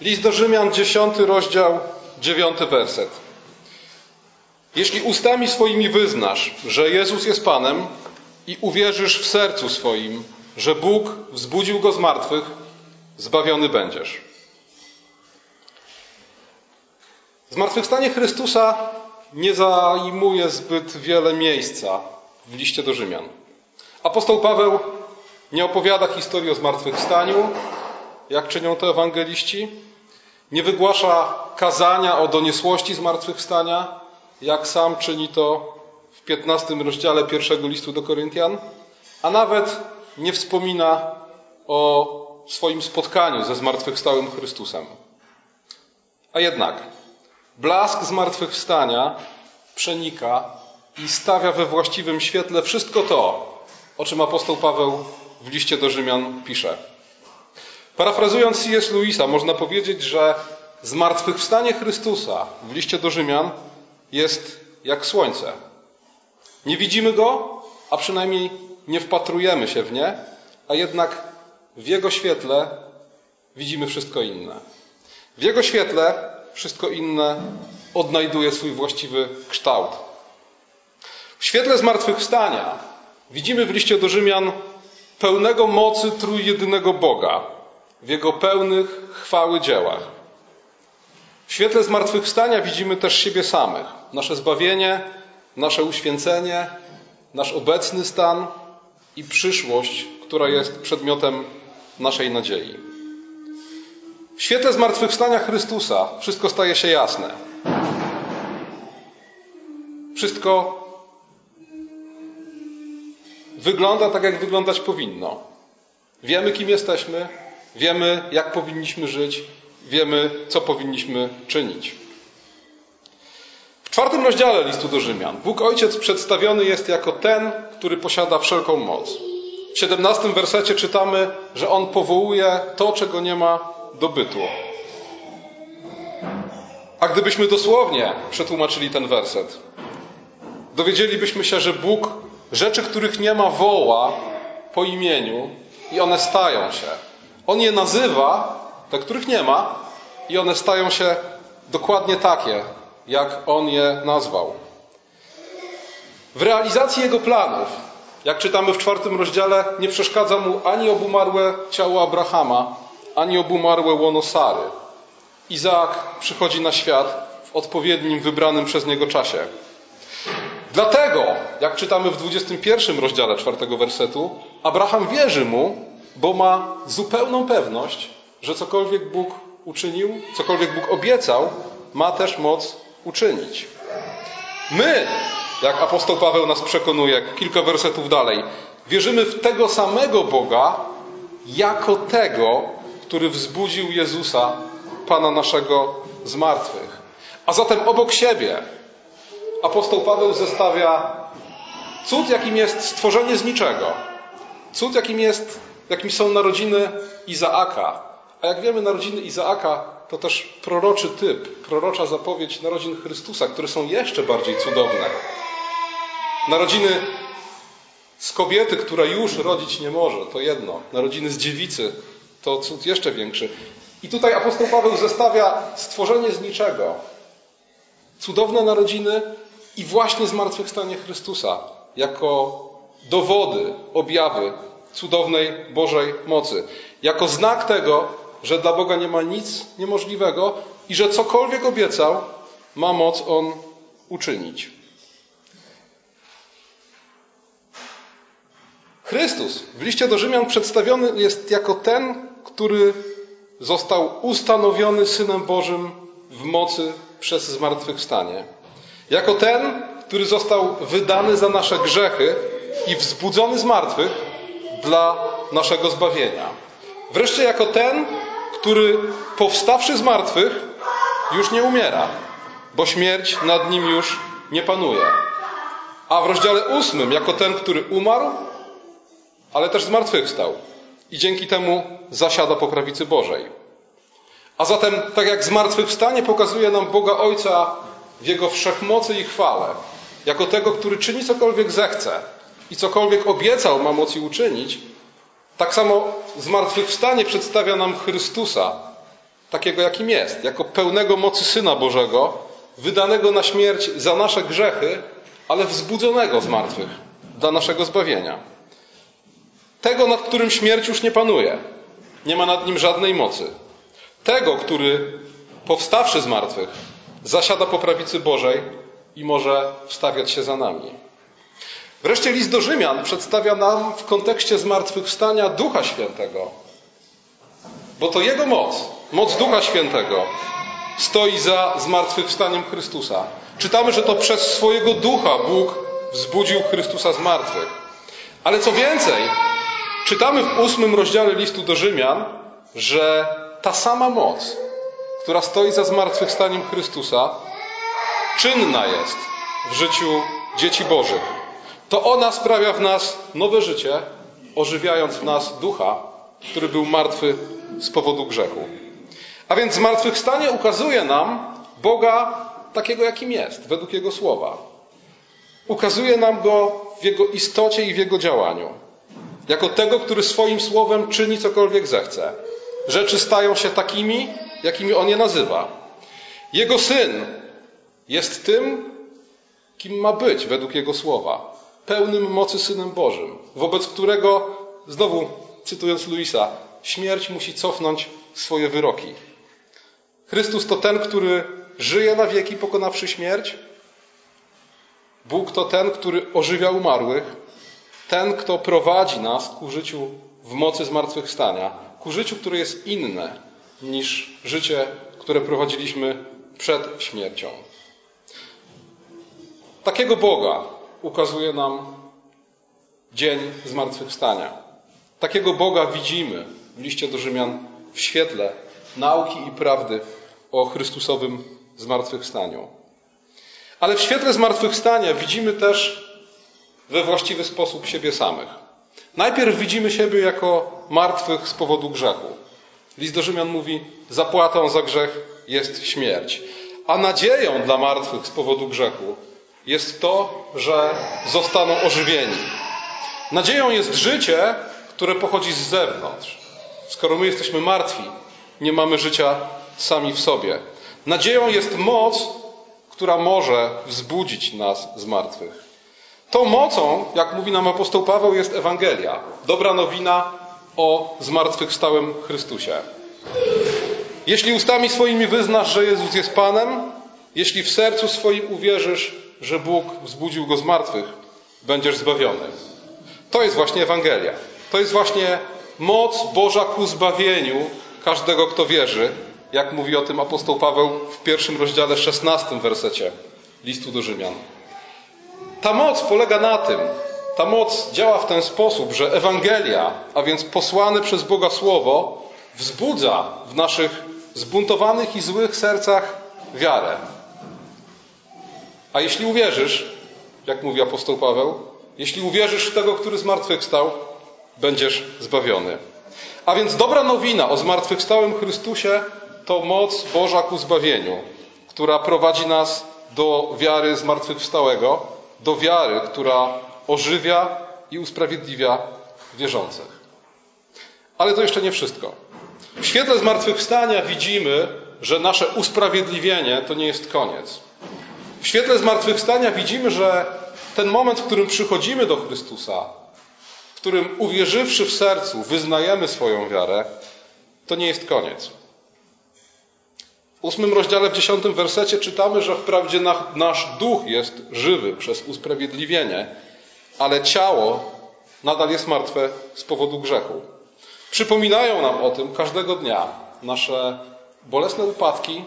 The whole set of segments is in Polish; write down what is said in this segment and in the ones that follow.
List do Rzymian, 10 rozdział, 9 werset. Jeśli ustami swoimi wyznasz, że Jezus jest Panem i uwierzysz w sercu swoim, że Bóg wzbudził go z martwych, zbawiony będziesz. Zmartwychwstanie Chrystusa nie zajmuje zbyt wiele miejsca w liście do Rzymian. Apostoł Paweł nie opowiada historii o zmartwychwstaniu, jak czynią to ewangeliści, nie wygłasza kazania o doniosłości zmartwychwstania, jak sam czyni to w 15 rozdziale pierwszego listu do Koryntian, a nawet nie wspomina o swoim spotkaniu ze zmartwychwstałym Chrystusem. A jednak blask zmartwychwstania przenika i stawia we właściwym świetle wszystko to, o czym apostoł Paweł w liście do Rzymian pisze. Parafrazując C.S. Lewisa, można powiedzieć, że zmartwychwstanie Chrystusa w liście do Rzymian jest jak słońce. Nie widzimy go, a przynajmniej nie wpatrujemy się w nie, a jednak w jego świetle widzimy wszystko inne. W jego świetle wszystko inne odnajduje swój właściwy kształt. W świetle zmartwychwstania widzimy w liście do Rzymian pełnego mocy trójjedynego Boga w jego pełnych chwały dziełach. W świetle zmartwychwstania widzimy też siebie samych, nasze zbawienie, nasze uświęcenie, nasz obecny stan i przyszłość, która jest przedmiotem naszej nadziei. W świetle zmartwychwstania Chrystusa wszystko staje się jasne. Wszystko wygląda tak, jak wyglądać powinno. Wiemy, kim jesteśmy, wiemy, jak powinniśmy żyć, wiemy, co powinniśmy czynić. W czwartym rozdziale listu do Rzymian Bóg Ojciec przedstawiony jest jako ten, który posiada wszelką moc. W 17 wersecie czytamy, że On powołuje to, czego nie ma do bytu. A gdybyśmy dosłownie przetłumaczyli ten werset, dowiedzielibyśmy się, że Bóg rzeczy, których nie ma, woła po imieniu i one stają się. On je nazywa, te, których nie ma, i one stają się dokładnie takie, jak on je nazwał. W realizacji jego planów, jak czytamy w czwartym rozdziale, nie przeszkadza mu ani obumarłe ciało Abrahama, ani obumarłe łono Sary. Izaak przychodzi na świat w odpowiednim, wybranym przez niego czasie. Dlatego, jak czytamy w 21 rozdziale czwartego wersetu, Abraham wierzy mu, bo ma zupełną pewność, że cokolwiek Bóg uczynił, cokolwiek Bóg obiecał, ma też moc uczynić. My, jak apostoł Paweł nas przekonuje, kilka wersetów dalej, wierzymy w tego samego Boga jako tego, który wzbudził Jezusa, Pana naszego z martwych. A zatem obok siebie apostoł Paweł zestawia cud, jakim jest stworzenie z niczego, cud, jakim, jest, jakim są narodziny Izaaka. A jak wiemy, narodziny Izaaka to też proroczy typ, prorocza zapowiedź narodzin Chrystusa, które są jeszcze bardziej cudowne. Narodziny z kobiety, która już rodzić nie może, to jedno. Narodziny z dziewicy to cud jeszcze większy. I tutaj apostoł Paweł zestawia stworzenie z niczego, cudowne narodziny i właśnie zmartwychwstanie Chrystusa jako dowody, objawy cudownej Bożej mocy. Jako znak tego, że dla Boga nie ma nic niemożliwego i że cokolwiek obiecał, ma moc On uczynić. Chrystus w liście do Rzymian przedstawiony jest jako ten, który został ustanowiony Synem Bożym w mocy przez zmartwychwstanie. Jako ten, który został wydany za nasze grzechy i wzbudzony z martwych dla naszego zbawienia. Wreszcie jako ten, który powstawszy z martwych już nie umiera, bo śmierć nad nim już nie panuje. A w rozdziale ósmym jako ten, który umarł, ale też zmartwychwstał i dzięki temu zasiada po prawicy Bożej. A zatem, tak jak zmartwychwstanie pokazuje nam Boga Ojca w Jego wszechmocy i chwale, jako tego, który czyni cokolwiek zechce i cokolwiek obiecał ma moc i uczynić, tak samo zmartwychwstanie przedstawia nam Chrystusa takiego jakim jest, jako pełnego mocy Syna Bożego, wydanego na śmierć za nasze grzechy, ale wzbudzonego z martwych dla naszego zbawienia. Tego, nad którym śmierć już nie panuje, nie ma nad nim żadnej mocy. Tego, który powstawszy z martwych, zasiada po prawicy Bożej i może wstawiać się za nami. Wreszcie list do Rzymian przedstawia nam w kontekście zmartwychwstania Ducha Świętego, bo to Jego moc, moc Ducha Świętego, stoi za zmartwychwstaniem Chrystusa. Czytamy, że to przez swojego Ducha Bóg wzbudził Chrystusa z martwych. Ale co więcej, czytamy w ósmym rozdziale listu do Rzymian, że ta sama moc, która stoi za zmartwychwstaniem Chrystusa, czynna jest w życiu dzieci Bożych. To ona sprawia w nas nowe życie, ożywiając w nas ducha, który był martwy z powodu grzechu. A więc zmartwychwstanie ukazuje nam Boga takiego, jakim jest, według Jego słowa. Ukazuje nam Go w Jego istocie i w Jego działaniu. Jako tego, który swoim słowem czyni cokolwiek zechce. Rzeczy stają się takimi, jakimi On je nazywa. Jego Syn jest tym, kim ma być według Jego słowa. Pełnym mocy Synem Bożym, wobec którego, znowu cytując Luisa, śmierć musi cofnąć swoje wyroki. Chrystus to ten, który żyje na wieki, pokonawszy śmierć. Bóg to ten, który ożywia umarłych. Ten, kto prowadzi nas ku życiu w mocy zmartwychwstania. Ku życiu, które jest inne niż życie, które prowadziliśmy przed śmiercią. Takiego Boga ukazuje nam dzień zmartwychwstania. Takiego Boga widzimy w liście do Rzymian w świetle nauki i prawdy o Chrystusowym zmartwychwstaniu. Ale w świetle zmartwychwstania widzimy też we właściwy sposób siebie samych. Najpierw widzimy siebie jako martwych z powodu grzechu. List do Rzymian mówi: Zapłatą za grzech jest śmierć. A nadzieją dla martwych z powodu grzechu jest to, że zostaną ożywieni. Nadzieją jest życie, które pochodzi z zewnątrz. Skoro my jesteśmy martwi, nie mamy życia sami w sobie. Nadzieją jest moc, która może wzbudzić nas z martwych. Tą mocą, jak mówi nam apostoł Paweł, jest Ewangelia. Dobra nowina o zmartwychwstałym Chrystusie. Jeśli ustami swoimi wyznasz, że Jezus jest Panem, jeśli w sercu swoim uwierzysz, że Bóg wzbudził go z martwych, będziesz zbawiony. To jest właśnie Ewangelia. To jest właśnie moc Boża ku zbawieniu każdego, kto wierzy, jak mówi o tym apostoł Paweł w pierwszym rozdziale, szesnastym wersecie listu do Rzymian. Ta moc polega na tym, ta moc działa w ten sposób, że Ewangelia, a więc posłane przez Boga Słowo, wzbudza w naszych zbuntowanych i złych sercach wiarę. A jeśli uwierzysz, jak mówi apostoł Paweł, jeśli uwierzysz w tego, który zmartwychwstał, będziesz zbawiony. A więc dobra nowina o zmartwychwstałym Chrystusie to moc Boża ku zbawieniu, która prowadzi nas do wiary zmartwychwstałego, do wiary, która ożywia i usprawiedliwia wierzących. Ale to jeszcze nie wszystko. W świetle zmartwychwstania widzimy, że nasze usprawiedliwienie to nie jest koniec. W świetle zmartwychwstania widzimy, że ten moment, w którym przychodzimy do Chrystusa, w którym uwierzywszy w sercu wyznajemy swoją wiarę, to nie jest koniec. W ósmym rozdziale, w dziesiątym wersecie czytamy, że wprawdzie nasz duch jest żywy przez usprawiedliwienie, ale ciało nadal jest martwe z powodu grzechu. Przypominają nam o tym każdego dnia nasze bolesne upadki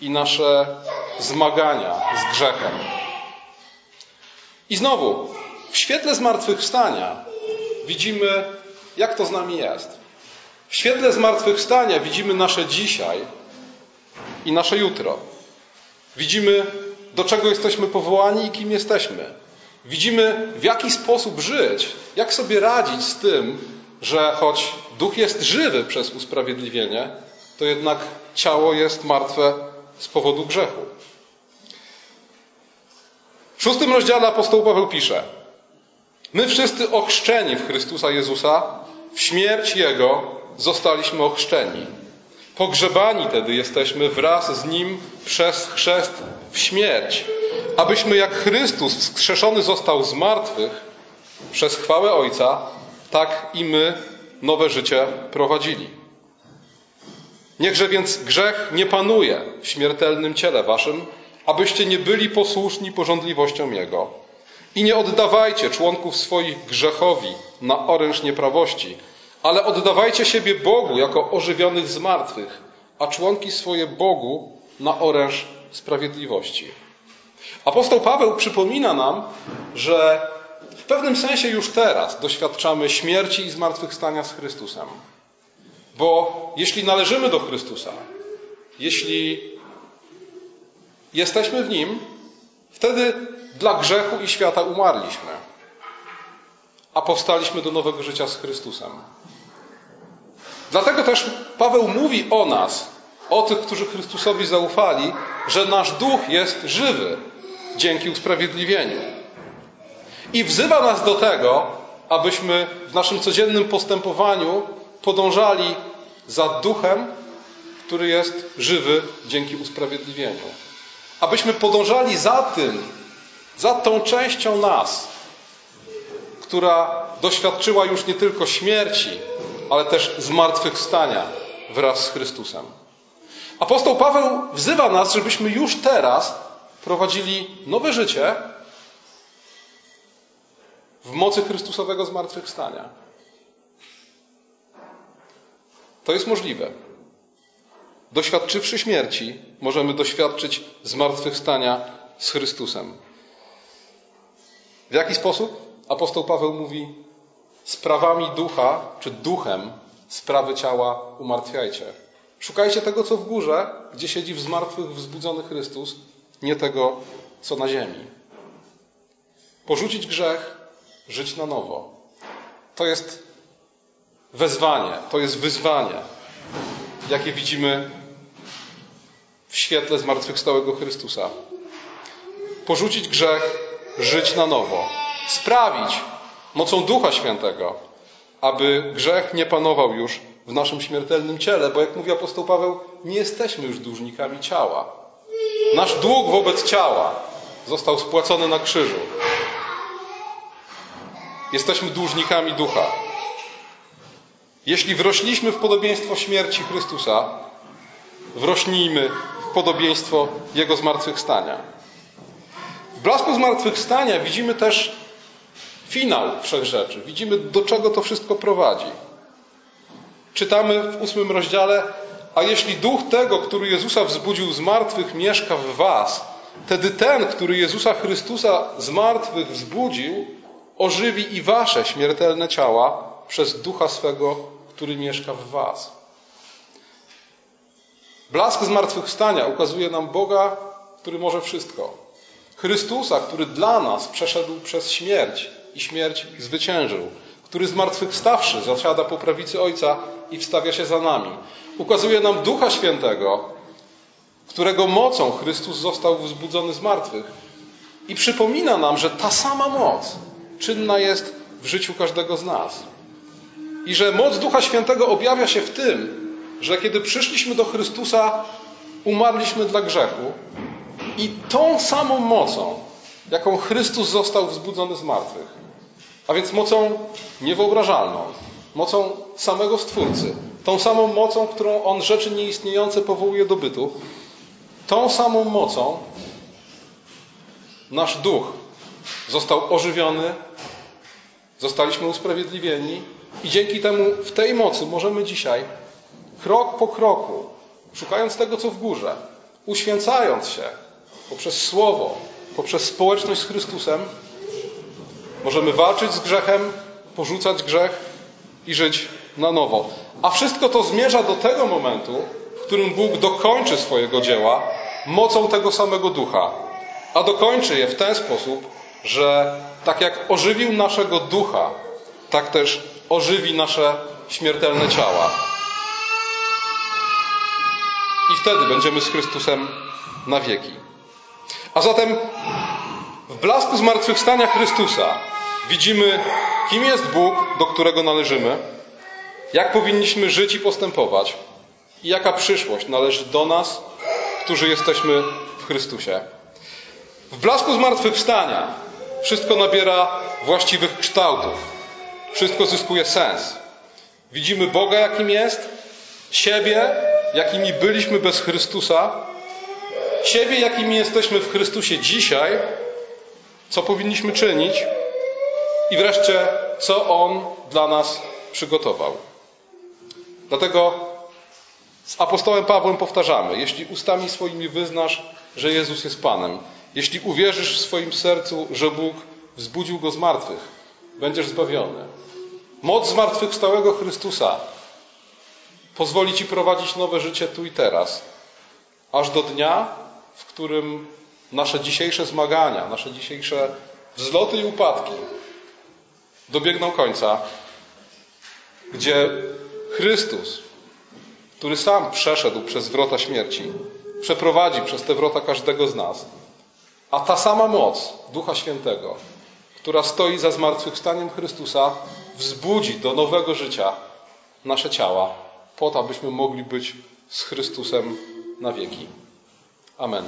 i nasze zmagania z grzechem. I znowu, w świetle zmartwychwstania widzimy, jak to z nami jest. W świetle zmartwychwstania widzimy nasze dzisiaj i nasze jutro. Widzimy, do czego jesteśmy powołani i kim jesteśmy. Widzimy, w jaki sposób żyć, jak sobie radzić z tym, że choć duch jest żywy przez usprawiedliwienie, to jednak ciało jest martwe z powodu grzechu. W szóstym rozdziale apostoł Paweł pisze: My wszyscy ochrzczeni w Chrystusa Jezusa, w śmierć Jego zostaliśmy ochrzczeni. Pogrzebani tedy jesteśmy wraz z Nim przez chrzest w śmierć, abyśmy jak Chrystus wskrzeszony został z martwych przez chwałę Ojca, tak i my nowe życie prowadzili. Niechże więc grzech nie panuje w śmiertelnym ciele waszym, abyście nie byli posłuszni porządliwościom Jego. I nie oddawajcie członków swoich grzechowi na oręż nieprawości, ale oddawajcie siebie Bogu jako ożywionych z martwych, a członki swoje Bogu na oręż sprawiedliwości. Apostoł Paweł przypomina nam, że w pewnym sensie już teraz doświadczamy śmierci i zmartwychwstania z Chrystusem. Bo jeśli należymy do Chrystusa, jeśli jesteśmy w Nim, wtedy dla grzechu i świata umarliśmy, a powstaliśmy do nowego życia z Chrystusem. Dlatego też Paweł mówi o nas, o tych, którzy Chrystusowi zaufali, że nasz duch jest żywy dzięki usprawiedliwieniu. I wzywa nas do tego, abyśmy w naszym codziennym postępowaniu podążali za duchem, który jest żywy dzięki usprawiedliwieniu. Abyśmy podążali za tym, za tą częścią nas, która doświadczyła już nie tylko śmierci, ale też zmartwychwstania wraz z Chrystusem. Apostoł Paweł wzywa nas, żebyśmy już teraz prowadzili nowe życie w mocy Chrystusowego zmartwychwstania. To jest możliwe. Doświadczywszy śmierci, możemy doświadczyć zmartwychwstania z Chrystusem. W jaki sposób? Apostoł Paweł mówi: sprawami ducha, czy duchem sprawy ciała umartwiajcie. Szukajcie tego, co w górze, gdzie siedzi w zmartwych wzbudzony Chrystus, nie tego, co na ziemi. Porzucić grzech, żyć na nowo. To jest wezwanie, to jest wyzwanie, jakie widzimy w świetle zmartwychwstałego Chrystusa. Porzucić grzech, żyć na nowo. Sprawić mocą Ducha Świętego, aby grzech nie panował już w naszym śmiertelnym ciele, bo jak mówi apostoł Paweł, nie jesteśmy już dłużnikami ciała. Nasz dług wobec ciała został spłacony na krzyżu. Jesteśmy dłużnikami ducha. Jeśli wrośliśmy w podobieństwo śmierci Chrystusa, wrośnijmy w podobieństwo Jego zmartwychwstania. W blasku zmartwychwstania widzimy też finał wszechrzeczy. Widzimy, do czego to wszystko prowadzi. Czytamy w ósmym rozdziale, a jeśli duch tego, który Jezusa wzbudził z martwych, mieszka w was, wtedy ten, który Jezusa Chrystusa z martwych wzbudził, ożywi i wasze śmiertelne ciała przez ducha swego, który mieszka w was. Blask zmartwychwstania ukazuje nam Boga, który może wszystko. Chrystusa, który dla nas przeszedł przez śmierć i śmierć zwyciężył, który zmartwychwstawszy zasiada po prawicy Ojca i wstawia się za nami. Ukazuje nam Ducha Świętego, którego mocą Chrystus został wzbudzony z martwych. I przypomina nam, że ta sama moc czynna jest w życiu każdego z nas. I że moc Ducha Świętego objawia się w tym, że kiedy przyszliśmy do Chrystusa, umarliśmy dla grzechu i tą samą mocą, jaką Chrystus został wzbudzony z martwych, a więc mocą niewyobrażalną, mocą samego Stwórcy, tą samą mocą, którą On rzeczy nieistniejące powołuje do bytu, tą samą mocą nasz duch został ożywiony, zostaliśmy usprawiedliwieni i dzięki temu w tej mocy możemy dzisiaj, krok po kroku, szukając tego, co w górze, uświęcając się poprzez Słowo, poprzez społeczność z Chrystusem, możemy walczyć z grzechem, porzucać grzech i żyć na nowo. A wszystko to zmierza do tego momentu, w którym Bóg dokończy swojego dzieła mocą tego samego ducha. A dokończy je w ten sposób, że tak jak ożywił naszego ducha, tak też ożywi nasze śmiertelne ciała. I wtedy będziemy z Chrystusem na wieki. A zatem w blasku zmartwychwstania Chrystusa widzimy, kim jest Bóg, do którego należymy, jak powinniśmy żyć i postępować, i jaka przyszłość należy do nas, którzy jesteśmy w Chrystusie. W blasku zmartwychwstania wszystko nabiera właściwych kształtów. Wszystko zyskuje sens. Widzimy Boga, jakim jest, siebie, jakimi byliśmy bez Chrystusa, siebie, jakimi jesteśmy w Chrystusie dzisiaj, co powinniśmy czynić i wreszcie, co On dla nas przygotował. Dlatego z apostołem Pawłem powtarzamy: Jeśli ustami swoimi wyznasz, że Jezus jest Panem, jeśli uwierzysz w swoim sercu, że Bóg wzbudził go z martwych, będziesz zbawiony. Moc zmartwychwstałego Chrystusa pozwoli ci prowadzić nowe życie tu i teraz, aż do dnia, w którym nasze dzisiejsze zmagania, nasze dzisiejsze wzloty i upadki dobiegną końca, gdzie Chrystus, który sam przeszedł przez wrota śmierci, przeprowadzi przez te wrota każdego z nas, a ta sama moc Ducha Świętego, która stoi za zmartwychwstaniem Chrystusa, wzbudzi do nowego życia nasze ciała, po to, abyśmy mogli być z Chrystusem na wieki. Amen.